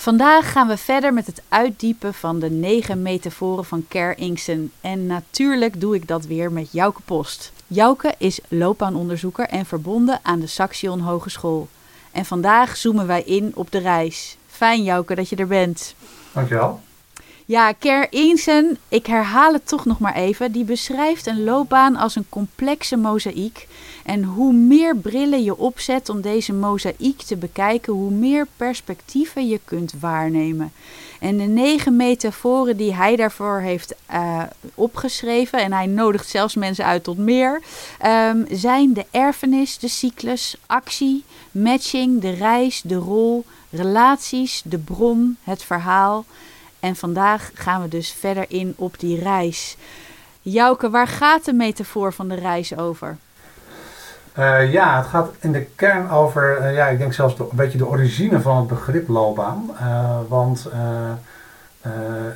Vandaag gaan we verder met het uitdiepen van de negen metaforen van Ker Inksen en natuurlijk doe ik dat weer met Jouke Post. Jouke is loopbaanonderzoeker en verbonden aan de Saxion Hogeschool. En vandaag zoomen wij in op de reis. Fijn Jouke dat je er bent. Dankjewel. Ja, Ker Insen, ik herhaal het toch nog maar even, die beschrijft een loopbaan als een complexe mozaïek. En hoe meer brillen je opzet om deze mozaïek te bekijken, hoe meer perspectieven je kunt waarnemen. En de negen metaforen die hij daarvoor heeft uh, opgeschreven, en hij nodigt zelfs mensen uit tot meer, um, zijn de erfenis, de cyclus, actie, matching, de reis, de rol, relaties, de bron, het verhaal. En vandaag gaan we dus verder in op die reis. Jouke, waar gaat de metafoor van de reis over? Uh, ja, het gaat in de kern over, uh, ja, ik denk zelfs een beetje de origine van het begrip loopbaan. Uh, want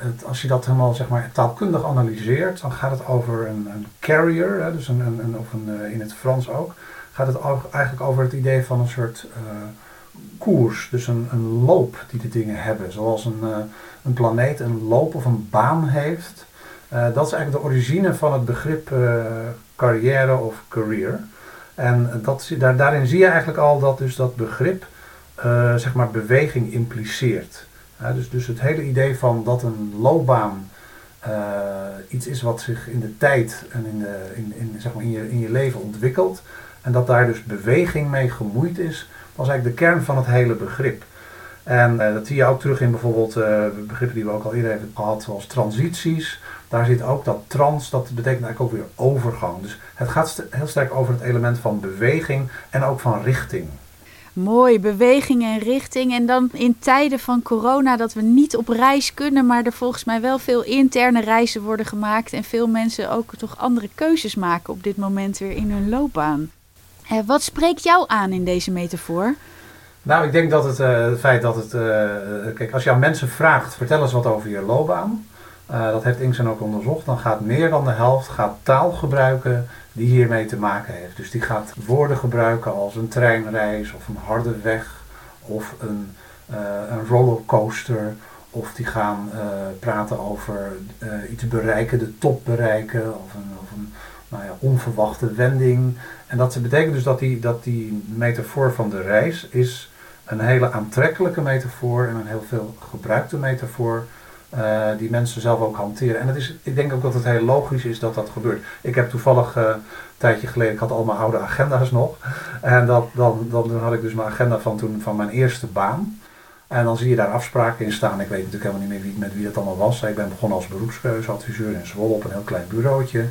het, als je dat helemaal zeg maar, taalkundig analyseert, dan gaat het over een, een carrier, hè, dus een, een, of een, in het Frans ook, gaat het eigenlijk over het idee van een soort koers, dus een, een loop die de dingen hebben. Zoals een, een planeet een loop of een baan heeft. dat is eigenlijk de origine van het begrip carrière of career. En dat, daar, daarin zie je eigenlijk al dat dus dat begrip zeg maar beweging impliceert. dus, dus het hele idee van dat een loopbaan iets is wat zich in de tijd en in, in, in, zeg maar in, je, in je leven ontwikkelt. En dat daar dus beweging mee gemoeid is, was eigenlijk de kern van het hele begrip. En uh, dat zie je ook terug in bijvoorbeeld begrippen die we ook al eerder hebben gehad, zoals transities. Daar zit ook dat trans, dat betekent eigenlijk ook weer overgang. Dus het gaat heel sterk over het element van beweging en ook van richting. Mooi, beweging en richting. En dan in tijden van corona dat we niet op reis kunnen, maar er volgens mij wel veel interne reizen worden gemaakt. En veel mensen ook toch andere keuzes maken op dit moment weer in hun loopbaan. Eh, wat spreekt jou aan in deze metafoor? Nou, ik denk dat het, uh, het feit dat het. Uh, kijk, als je aan mensen vraagt, vertel eens wat over je loopbaan. Dat heeft Inksen ook onderzocht. Dan gaat meer dan de helft gaat taal gebruiken die hiermee te maken heeft. Dus die gaat woorden gebruiken als een treinreis of een harde weg of een, een rollercoaster. Of die gaan praten over iets bereiken, de top bereiken of een, of een nou ja, onverwachte wending. En dat betekent dus dat die, dat die metafoor van de reis is een hele aantrekkelijke metafoor en een heel veel gebruikte metafoor uh, die mensen zelf ook hanteren. En het is, ik denk ook dat het heel logisch is dat dat gebeurt. Ik heb toevallig uh, een tijdje geleden, ik had al mijn oude agenda's nog. En dat, dan, dan had ik dus mijn agenda van toen van mijn eerste baan. En dan zie je daar afspraken in staan. Ik weet natuurlijk helemaal niet meer wie, met wie dat allemaal was. Ik ben begonnen als beroepskeuzeadviseur in Zwolle op een heel klein bureautje.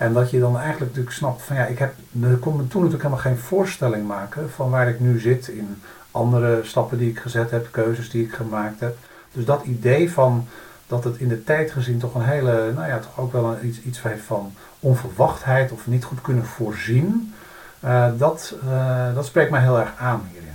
En dat je dan eigenlijk natuurlijk snapt van ja, ik heb, kon me toen natuurlijk helemaal geen voorstelling maken van waar ik nu zit in andere stappen die ik gezet heb, keuzes die ik gemaakt heb. Dus dat idee van dat het in de tijd gezien toch een hele, nou ja, toch ook wel iets, iets van onverwachtheid of niet goed kunnen voorzien, uh, dat, uh, dat spreekt mij heel erg aan hierin.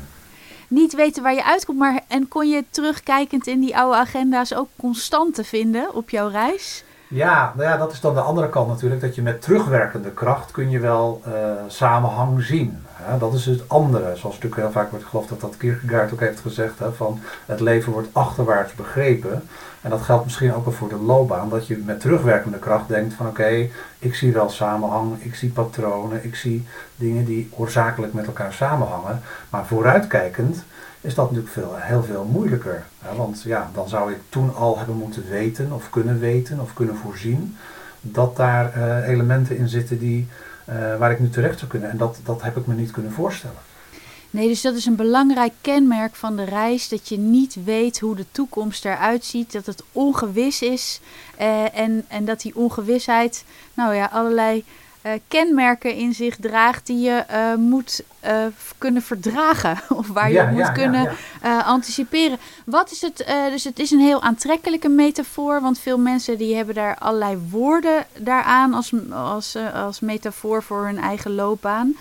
Niet weten waar je uitkomt, maar en kon je terugkijkend in die oude agenda's ook constante vinden op jouw reis? Ja, nou ja, dat is dan de andere kant natuurlijk. Dat je met terugwerkende kracht kun je wel uh, samenhang zien. Hè? Dat is het andere. Zoals natuurlijk heel vaak wordt geloofd dat dat Kierkegaard ook heeft gezegd. Hè, van het leven wordt achterwaarts begrepen. En dat geldt misschien ook wel voor de loopbaan. Dat je met terugwerkende kracht denkt van oké, ik zie wel samenhang. Ik zie patronen. Ik zie dingen die oorzakelijk met elkaar samenhangen. Maar vooruitkijkend is dat natuurlijk veel, heel veel moeilijker. Want ja, dan zou ik toen al hebben moeten weten of kunnen weten of kunnen voorzien dat daar uh, elementen in zitten die, waar ik nu terecht zou kunnen. En dat, dat heb ik me niet kunnen voorstellen. Nee, dus dat is een belangrijk kenmerk van de reis. Dat je niet weet hoe de toekomst eruit ziet. Dat het ongewis is. Uh, en, en dat die ongewisheid, nou ja, allerlei kenmerken in zich draagt die je moet kunnen verdragen. Of waar je moet kunnen anticiperen. Wat is het? dus het is een heel aantrekkelijke metafoor. Want veel mensen die hebben daar allerlei woorden daaraan als, als, als metafoor voor hun eigen loopbaan.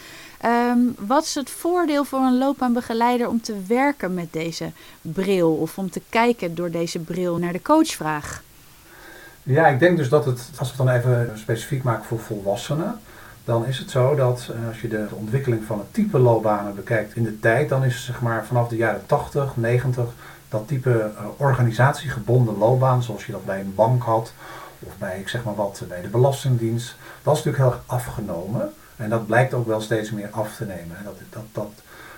Ehm, wat is het voordeel voor een loopbaanbegeleider om te werken met deze bril of om te kijken door deze bril naar de coachvraag? Ja, ik denk dus dat het, als we het dan even specifiek maken voor volwassenen, dan is het zo dat eh, als je de ontwikkeling van het type loopbanen bekijkt in de tijd, dan is zeg maar vanaf de jaren 80, 90 dat type uh, organisatiegebonden loopbaan, zoals je dat bij een bank had, of bij, ik zeg maar wat, bij de Belastingdienst, dat is natuurlijk heel erg afgenomen. En dat blijkt ook wel steeds meer af te nemen. Dat, dat, dat,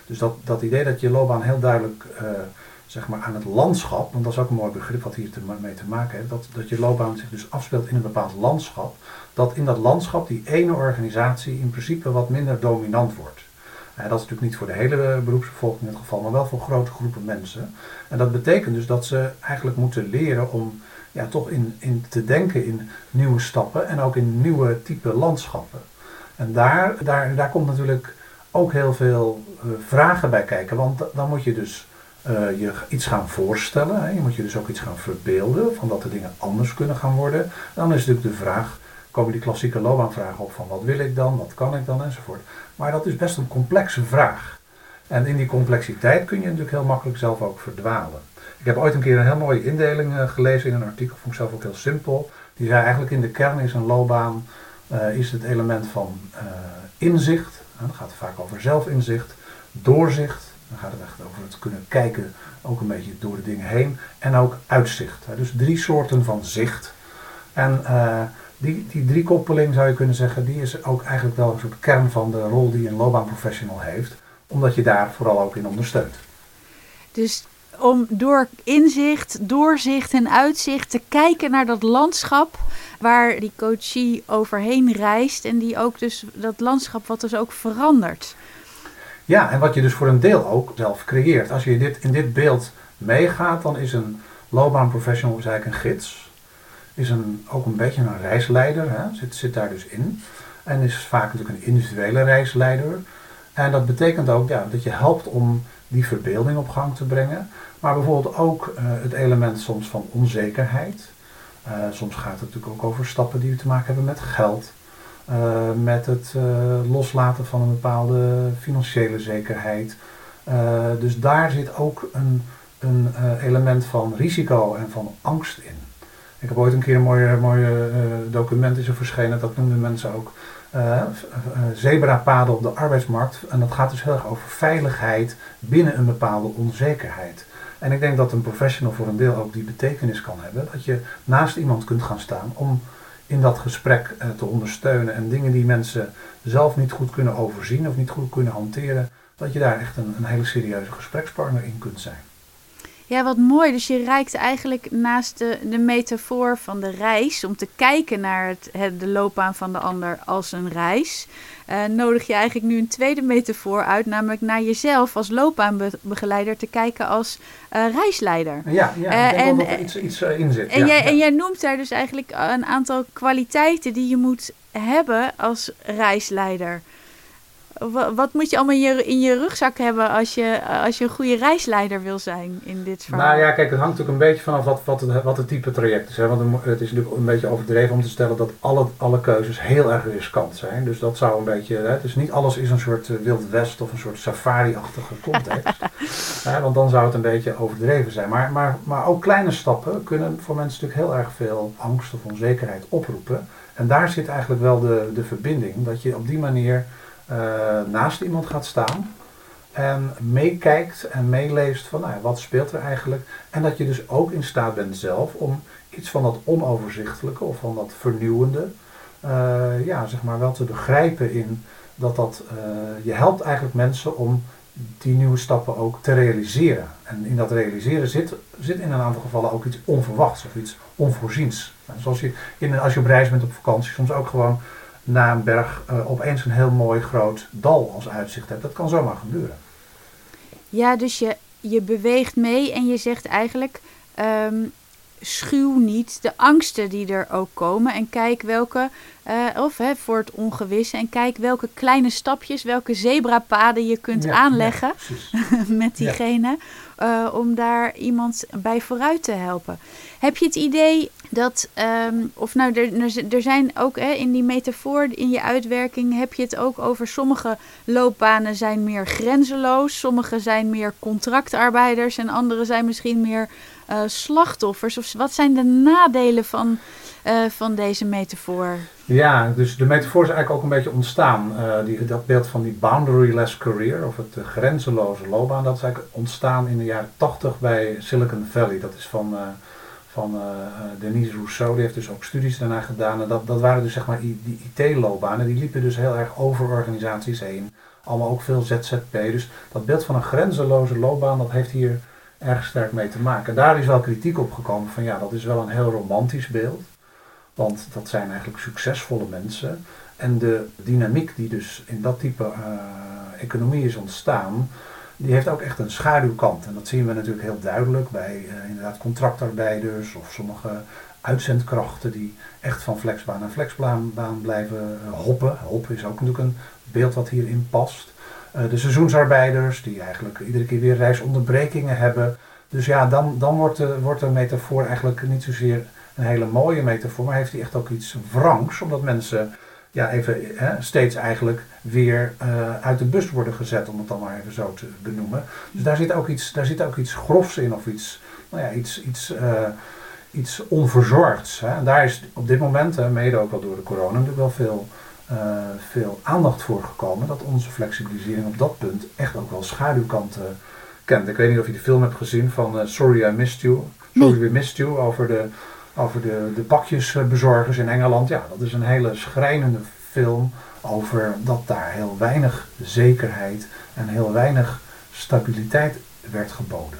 dus dat, dat idee dat je loopbaan heel duidelijk uh, zeg maar aan het landschap, want dat is ook een mooi begrip wat hier te, mee te maken heeft, dat, dat je loopbaan zich dus afspeelt in een bepaald landschap, dat in dat landschap die ene organisatie in principe wat minder dominant wordt. En dat is natuurlijk niet voor de hele beroepsbevolking in het geval, maar wel voor grote groepen mensen. En dat betekent dus dat ze eigenlijk moeten leren om ja, toch in, in te denken in nieuwe stappen en ook in nieuwe type landschappen. En daar, daar, daar komt natuurlijk ook heel veel uh, vragen bij kijken. Want dan moet je dus uh, je iets gaan voorstellen. Hè. Je moet je dus ook iets gaan verbeelden van dat de dingen anders kunnen gaan worden. dan is natuurlijk de vraag, komen die klassieke loopbaanvragen op van wat wil ik dan, wat kan ik dan enzovoort. Maar dat is best een complexe vraag. En in die complexiteit kun je natuurlijk heel makkelijk zelf ook verdwalen. Ik heb ooit een keer een heel mooie indeling uh, gelezen in een artikel, vond ik zelf ook heel simpel. Die zei eigenlijk in de kern is een loopbaan uh, is het element van inzicht. dan gaat het vaak over zelfinzicht, doorzicht. Dan gaat het echt over het kunnen kijken, ook een beetje door de dingen heen. En ook uitzicht. Dus drie soorten van zicht. En uh, die, die drie koppeling zou je kunnen zeggen, die is ook eigenlijk wel een soort kern van de rol die een loopbaanprofessional heeft. Omdat je daar vooral ook in ondersteunt. Dus om door inzicht, doorzicht en uitzicht te kijken naar dat landschap waar die coachie overheen reist en die ook dus dat landschap wat dus ook verandert. Ja, en wat je dus voor een deel ook zelf creëert. Als je dit, in dit beeld meegaat, dan is een loopbaanprofessional eigenlijk een gids. Is een, ook een beetje een reisleider, hè? Zit, zit daar dus in. En is vaak natuurlijk een individuele reisleider. En dat betekent ook ja, dat je helpt om die verbeelding op gang te brengen. Maar bijvoorbeeld ook uh, het element soms van onzekerheid. Uh, soms gaat het natuurlijk ook over stappen die te maken hebben met geld. Uh, met het loslaten van een bepaalde financiële zekerheid. dus daar zit ook een, een element van risico en van angst in. Ik heb ooit een keer een mooie, mooie document is er verschenen, dat noemden mensen ook uh, zebrapaden op de arbeidsmarkt. En dat gaat dus heel erg over veiligheid binnen een bepaalde onzekerheid. En ik denk dat een professional voor een deel ook die betekenis kan hebben. Dat je naast iemand kunt gaan staan om in dat gesprek uh, te ondersteunen. En dingen die mensen zelf niet goed kunnen overzien of niet goed kunnen hanteren. Dat je daar echt een, een hele serieuze gesprekspartner in kunt zijn. Ja, wat mooi. Dus je reikt eigenlijk naast de, de metafoor van de reis, om te kijken naar het, het de loopbaan van de ander als een reis, uh, nodig je eigenlijk nu een tweede metafoor uit, namelijk naar jezelf als loopbaanbegeleider te kijken als uh, reisleider. Ja, ja uh, ik denk en, dat er iets, iets in zit. En, jij, en jij noemt daar dus eigenlijk een aantal kwaliteiten die je moet hebben als reisleider. Wat moet je allemaal in je, in je rugzak hebben als je, als je een goede reisleider wil zijn in dit verhaal? Nou ja, kijk, het hangt natuurlijk een beetje vanaf wat, wat, het, wat het type traject is. Hè? Want het is natuurlijk een beetje overdreven om te stellen dat alle, alle keuzes heel erg riskant zijn. Dus dat zou een beetje, hè? dus niet alles is een soort eh, Wild West of een soort safari-achtige context. hè? Want dan zou het een beetje overdreven zijn. Maar, maar, maar ook kleine stappen kunnen voor mensen natuurlijk heel erg veel angst of onzekerheid oproepen. En daar zit eigenlijk wel de, de verbinding, dat je op die manier naast iemand gaat staan en meekijkt en meeleest van nou wat speelt er eigenlijk. En dat je dus ook in staat bent zelf om iets van dat onoverzichtelijke of van dat vernieuwende, uh, ja, zeg maar wel te begrijpen in dat dat, uh, je helpt eigenlijk mensen om die nieuwe stappen ook te realiseren. En in dat realiseren zit, zit in een aantal gevallen ook iets onverwachts of iets onvoorziens. zoals je in, als je op reis bent op vakantie soms ook gewoon na een berg uh, opeens een heel mooi groot dal als uitzicht hebt. Dat kan zomaar gebeuren. Ja, dus je, je beweegt mee en je zegt eigenlijk, um, schuw niet de angsten die er ook komen. En kijk welke, uh, of hè, voor het ongewisse. En kijk welke kleine stapjes, welke zebrapaden je kunt aanleggen met diegene. Uh, om daar iemand bij vooruit te helpen. Heb je het idee dat, um, of nou, er, er zijn ook hè, in die metafoor, in je uitwerking, heb je het ook over sommige loopbanen zijn meer grenzeloos, sommige zijn meer contractarbeiders en andere zijn misschien meer uh, slachtoffers? Of wat zijn de nadelen van, uh, van deze metafoor? Ja, dus de metafoor is eigenlijk ook een beetje ontstaan. Uh, die, dat beeld van die boundaryless career, of het grenzeloze loopbaan, dat is eigenlijk ontstaan in de jaren 80 bij Silicon Valley. Dat is van, van Denise Rousseau, die heeft dus ook studies daarna gedaan. En dat, dat waren dus zeg maar die IT-loopbanen, die liepen dus heel erg over organisaties heen. Allemaal ook veel ZZP. Dus dat beeld van een grenzeloze loopbaan, dat heeft hier erg sterk mee te maken. Daar is wel kritiek op gekomen van ja, dat is wel een heel romantisch beeld. Want dat zijn eigenlijk succesvolle mensen. En de dynamiek die dus in dat type uh, economie is ontstaan, die heeft ook echt een schaduwkant. En dat zien we natuurlijk heel duidelijk bij uh, inderdaad contractarbeiders of sommige uitzendkrachten die echt van flexbaan naar flexbaan blijven uh, hoppen. Hoppen is ook natuurlijk een beeld wat hierin past. Eh, de seizoensarbeiders, die eigenlijk iedere keer weer reisonderbrekingen hebben. Dus ja, dan, dan wordt, de, wordt de metafoor eigenlijk niet zozeer een hele mooie metafoor, maar heeft hij echt ook iets wrangs, omdat mensen ja, even hè, steeds eigenlijk weer uh, uit de bus worden gezet, om het dan maar even zo te benoemen. Dus daar zit ook iets, daar zit ook iets grofs in, of iets, nou ja, iets, iets, uh, iets onverzorgds. Hè. En daar is op dit moment, mede ook al door de corona, natuurlijk wel veel uh, veel aandacht voor gekomen dat onze flexibilisering op dat punt echt ook wel schaduwkanten kent. Ik weet niet of je de film hebt gezien van Sorry I Missed You. Sorry We Missed You over de, over de, de pakjesbezorgers in Engeland. Ja, dat is een hele schrijnende film over dat daar heel weinig zekerheid en heel weinig stabiliteit werd geboden.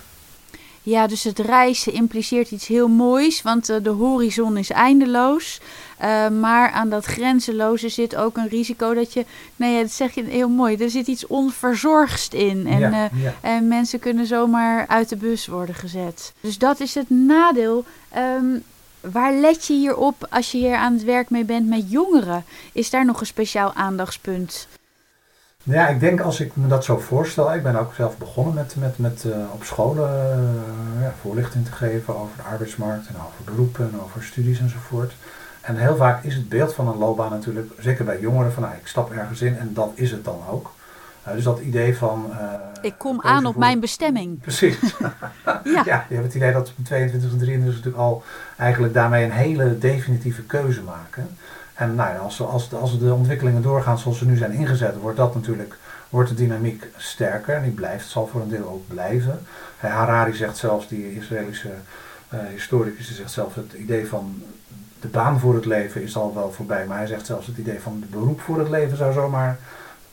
Ja, dus het reizen impliceert iets heel moois, want uh, de horizon is eindeloos. Uh, maar aan dat grenzeloze zit ook een risico dat je, nee, nou dat zeg je heel mooi, er zit iets onverzorgst in. En, ja, uh, ja. en mensen kunnen zomaar uit de bus worden gezet. Dus dat is het nadeel. Um, waar let je hier op als je hier aan het werk mee bent met jongeren? Is daar nog een speciaal aandachtspunt? Ja, ik denk als ik me dat zo voorstel, ik ben ook zelf begonnen met, met, met uh, op scholen uh, ja, voorlichting te geven over de arbeidsmarkt en over beroepen en over studies enzovoort. En heel vaak is het beeld van een loopbaan natuurlijk, zeker bij jongeren, van nou, ik stap ergens in en dat is het dan ook. Uh, dus dat idee van... ik kom aan op mijn bestemming. Precies. ja. ja, je hebt het idee dat op 22 en 23 natuurlijk al eigenlijk daarmee een hele definitieve keuze maken. En nou ja, als, als, als de ontwikkelingen doorgaan zoals ze nu zijn ingezet, wordt dat natuurlijk wordt de dynamiek sterker en die blijft, zal voor een deel ook blijven. Harari zegt zelfs, die Israëlische uh, historicus, die zegt zelfs het idee van de baan voor het leven is al wel voorbij, maar hij zegt zelfs het idee van het beroep voor het leven zou zomaar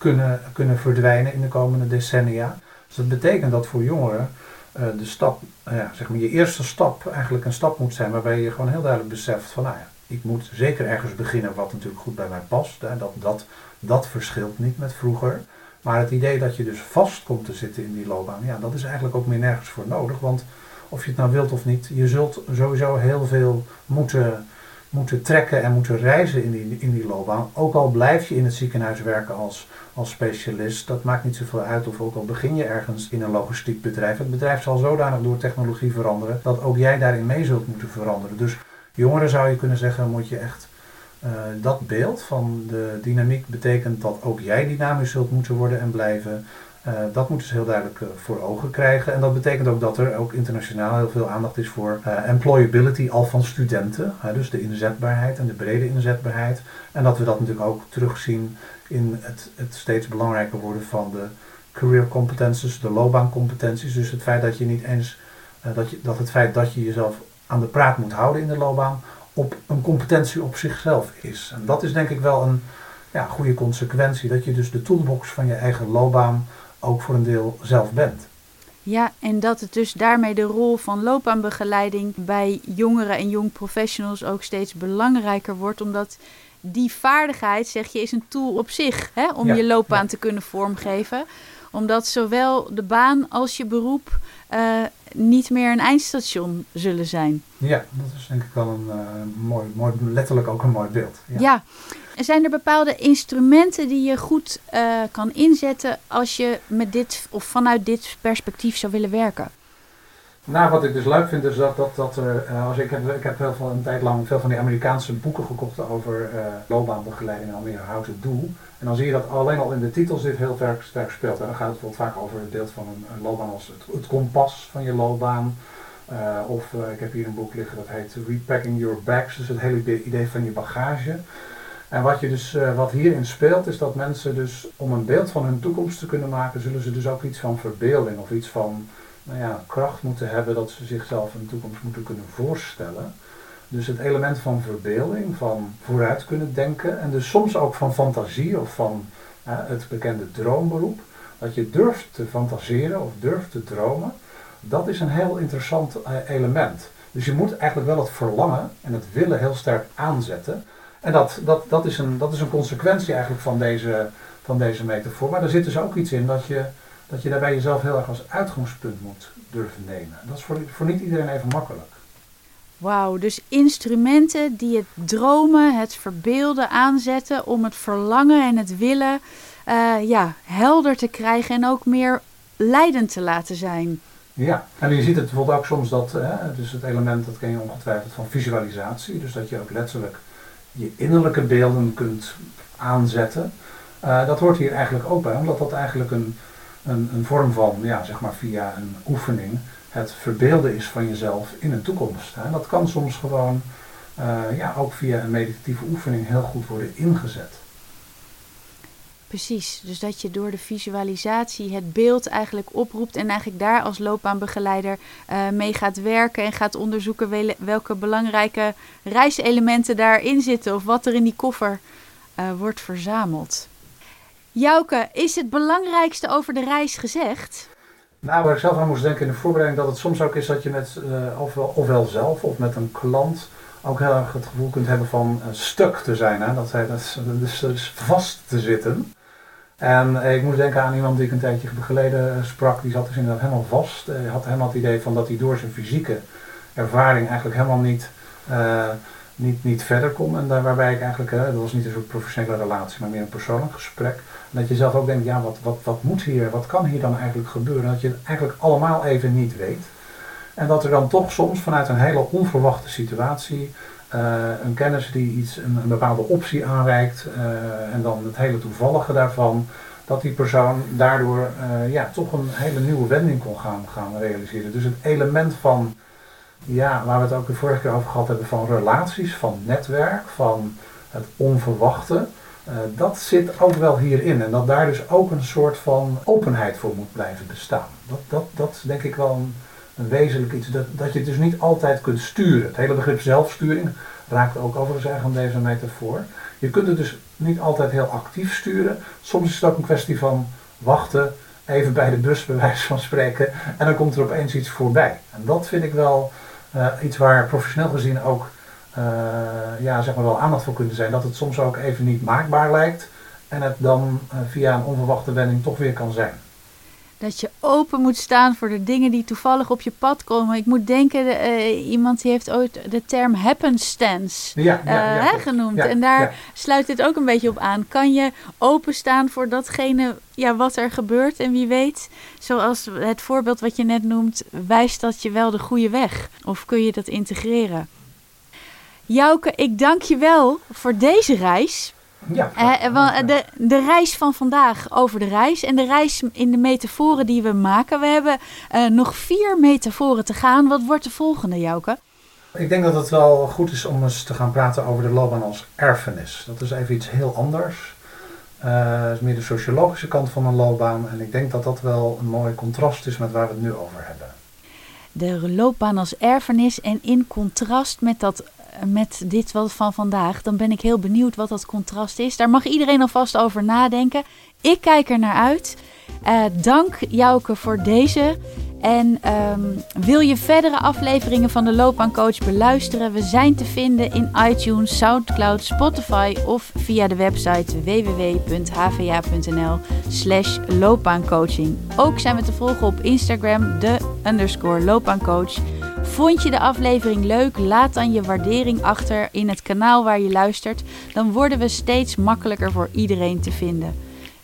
kunnen, kunnen verdwijnen in de komende decennia. Dus dat betekent dat voor jongeren uh, de stap, uh, ja, zeg maar je eerste stap eigenlijk een stap moet zijn waarbij je gewoon heel duidelijk beseft van nou ja, ik moet zeker ergens beginnen wat natuurlijk goed bij mij past. Hè. Dat, dat, dat verschilt niet met vroeger. Maar het idee dat je dus vast komt te zitten in die loopbaan, ja, dat is eigenlijk ook meer nergens voor nodig. Want of je het nou wilt of niet, je zult sowieso heel veel moeten, moeten trekken en moeten reizen in die, in die loopbaan. Ook al blijf je in het ziekenhuis werken als, als specialist, dat maakt niet zoveel uit. Of ook al begin je ergens in een logistiek bedrijf. Het bedrijf zal zodanig door technologie veranderen dat ook jij daarin mee zult moeten veranderen. Dus Jongeren zou je kunnen zeggen, moet je echt uh, dat beeld van de dynamiek betekent dat ook jij dynamisch zult moeten worden en blijven. Uh, dat moeten ze heel duidelijk uh, voor ogen krijgen. En dat betekent ook dat er ook internationaal heel veel aandacht is voor employability al van studenten. dus de inzetbaarheid en de brede inzetbaarheid. En dat we dat natuurlijk ook terugzien in het, het steeds belangrijker worden van de career competences, de loopbaancompetenties. Dus het feit dat je niet eens, dat, je, dat het feit dat je jezelf aan de praat moet houden in de loopbaan, op een competentie op zichzelf is. En dat is denk ik wel een ja, goede consequentie, dat je dus de toolbox van je eigen loopbaan ook voor een deel zelf bent. Ja, en dat het dus daarmee de rol van loopbaanbegeleiding bij jongeren en jong professionals ook steeds belangrijker wordt, omdat die vaardigheid, zeg je, is een tool op zich hè, om je loopbaan te kunnen vormgeven Omdat zowel de baan als je beroep eh, niet meer een eindstation zullen zijn. Ja, dat is denk ik wel een uh, mooi, mooi, letterlijk ook een mooi beeld. Ja. ja. Zijn er bepaalde instrumenten die je goed uh, kan inzetten als je met dit of vanuit dit perspectief zou willen werken? Nou, wat ik dus leuk vind is dat, dat, dat er, uh, als ik, heb, ik heb heel veel, een tijd lang veel van die Amerikaanse boeken gekocht over uh, loopbaanbegeleiding en al meer how to do. En dan zie je dat alleen al in de titels dit heel sterk, sterk speelt. En dan gaat het vaak over het beeld van een, loopbaan als het, het, kompas van je loopbaan. Of ik heb hier een boek liggen dat heet Repacking Your Bags, dus het hele idee van je bagage. En wat, je dus, wat hierin speelt is dat mensen dus om een beeld van hun toekomst te kunnen maken, zullen ze dus ook iets van verbeelding of iets van nou ja, kracht moeten hebben dat ze zichzelf een toekomst moeten kunnen voorstellen. Dus het element van verbeelding, van vooruit kunnen denken en dus soms ook van fantasie of van het bekende droomberoep. Dat je durft te fantaseren of durft te dromen, dat is een heel interessant eh, element. Dus je moet eigenlijk wel het verlangen en het willen heel sterk aanzetten. En dat, dat, dat, is, een, dat is een consequentie eigenlijk van deze, van deze metafoor. Maar er zit dus ook iets in dat je dat je daarbij jezelf heel erg als uitgangspunt moet durven nemen. Dat is voor, voor niet iedereen even makkelijk. Wauw, dus instrumenten die het dromen, het verbeelden aanzetten om het verlangen en het willen uh, ja, helder te krijgen en ook meer leidend te laten zijn. Ja, en je ziet het bijvoorbeeld ook soms dat, hè, dus het element, dat ken je ongetwijfeld van visualisatie, dus dat je ook letterlijk je innerlijke beelden kunt aanzetten. Uh, dat hoort hier eigenlijk ook bij, omdat dat eigenlijk een, een, een vorm van, ja, zeg maar via een oefening, het verbeelden is van jezelf in een toekomst. Hè. Dat kan soms gewoon uh, ja, ook via een meditatieve oefening heel goed worden ingezet. Precies, dus dat je door de visualisatie het beeld eigenlijk oproept en eigenlijk daar als loopbaanbegeleider uh, mee gaat werken en gaat onderzoeken welke belangrijke reiselementen daarin zitten of wat er in die koffer uh, wordt verzameld. Jouke, is het belangrijkste over de reis gezegd? Nou, waar ik zelf aan moest denken in de voorbereiding, dat het soms ook is dat je met uh, ofwel, ofwel zelf of met een klant ook heel erg het gevoel kunt hebben van stuk te zijn. Hè? Dat, hij, dat, dus, dus vast te zitten. En ik moest denken aan iemand die ik een tijdje geleden sprak, die zat dus inderdaad helemaal vast. Hij had helemaal het idee van dat hij door zijn fysieke ervaring eigenlijk helemaal niet niet, niet verder kom. En daar, waarbij ik eigenlijk, hè, dat was niet een soort professionele relatie, maar meer een persoonlijk gesprek. En dat je zelf ook denkt, ja, wat, wat, wat moet hier, wat kan hier dan eigenlijk gebeuren? Dat je het eigenlijk allemaal even niet weet. En dat er dan toch soms vanuit een hele onverwachte situatie uh, een kennis die iets, een, bepaalde optie aanreikt uh, en dan het hele toevallige daarvan, dat die persoon daardoor uh, ja, toch een hele nieuwe wending kon gaan, gaan realiseren. Dus het element van ja, waar we het ook de vorige keer over gehad hebben van relaties, van netwerk, van het onverwachte. Dat zit ook wel hierin. En dat daar dus ook een soort van openheid voor moet blijven bestaan. Dat, dat, dat is denk ik wel een, een wezenlijk iets. Dat, dat je dus niet altijd kunt sturen. Het hele begrip zelfsturing raakt ook overigens aan deze metafoor. Je kunt het dus niet altijd heel actief sturen. Soms is het ook een kwestie van wachten, even bij de bus bij wijze van spreken. En dan komt er opeens iets voorbij. En dat vind ik wel uh, iets waar professioneel gezien ook uh, ja, zeg maar wel aandacht voor kunnen zijn. Dat het soms ook even niet maakbaar lijkt en het dan uh, via een onverwachte wending toch weer kan zijn. Dat je open moet staan voor de dingen die toevallig op je pad komen. Ik moet denken, uh, iemand die heeft ooit de term happenstance ja, ja, ja, genoemd. en daar sluit dit ook een beetje op aan. Kan je openstaan voor datgene ja, wat er gebeurt en wie weet, zoals het voorbeeld wat je net noemt, wijst dat je wel de goede weg? Of kun je dat integreren? Jouke, ik dank je wel voor deze reis. Ja, uh, de, de reis van vandaag over de reis en de reis in de metaforen die we maken. We hebben uh, nog vier metaforen te gaan. Wat wordt de volgende, Jouke? Ik denk dat het wel goed is om eens te gaan praten over de loopbaan als erfenis. Dat is even iets heel anders. Uh, is meer de sociologische kant van een loopbaan. En ik denk dat dat wel een mooi contrast is met waar we het nu over hebben. De loopbaan als erfenis en in contrast met, dat, met dit wat van vandaag, dan ben ik heel benieuwd wat dat contrast is. Daar mag iedereen alvast over nadenken. Ik kijk er naar uit. Uh, dank Jouke voor deze. En ehm, wil je verdere afleveringen van de Loopbaancoach beluisteren? We zijn te vinden in iTunes, Soundcloud, Spotify of via de website www.hva.nl slash loopbaancoaching. Ook zijn we te volgen op Instagram, de underscore loopbaancoach. Vond je de aflevering leuk? Laat dan je waardering achter in het kanaal waar je luistert. Dan worden we steeds makkelijker voor iedereen te vinden.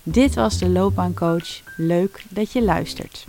Dit was de Loopbaancoach. Leuk dat je luistert.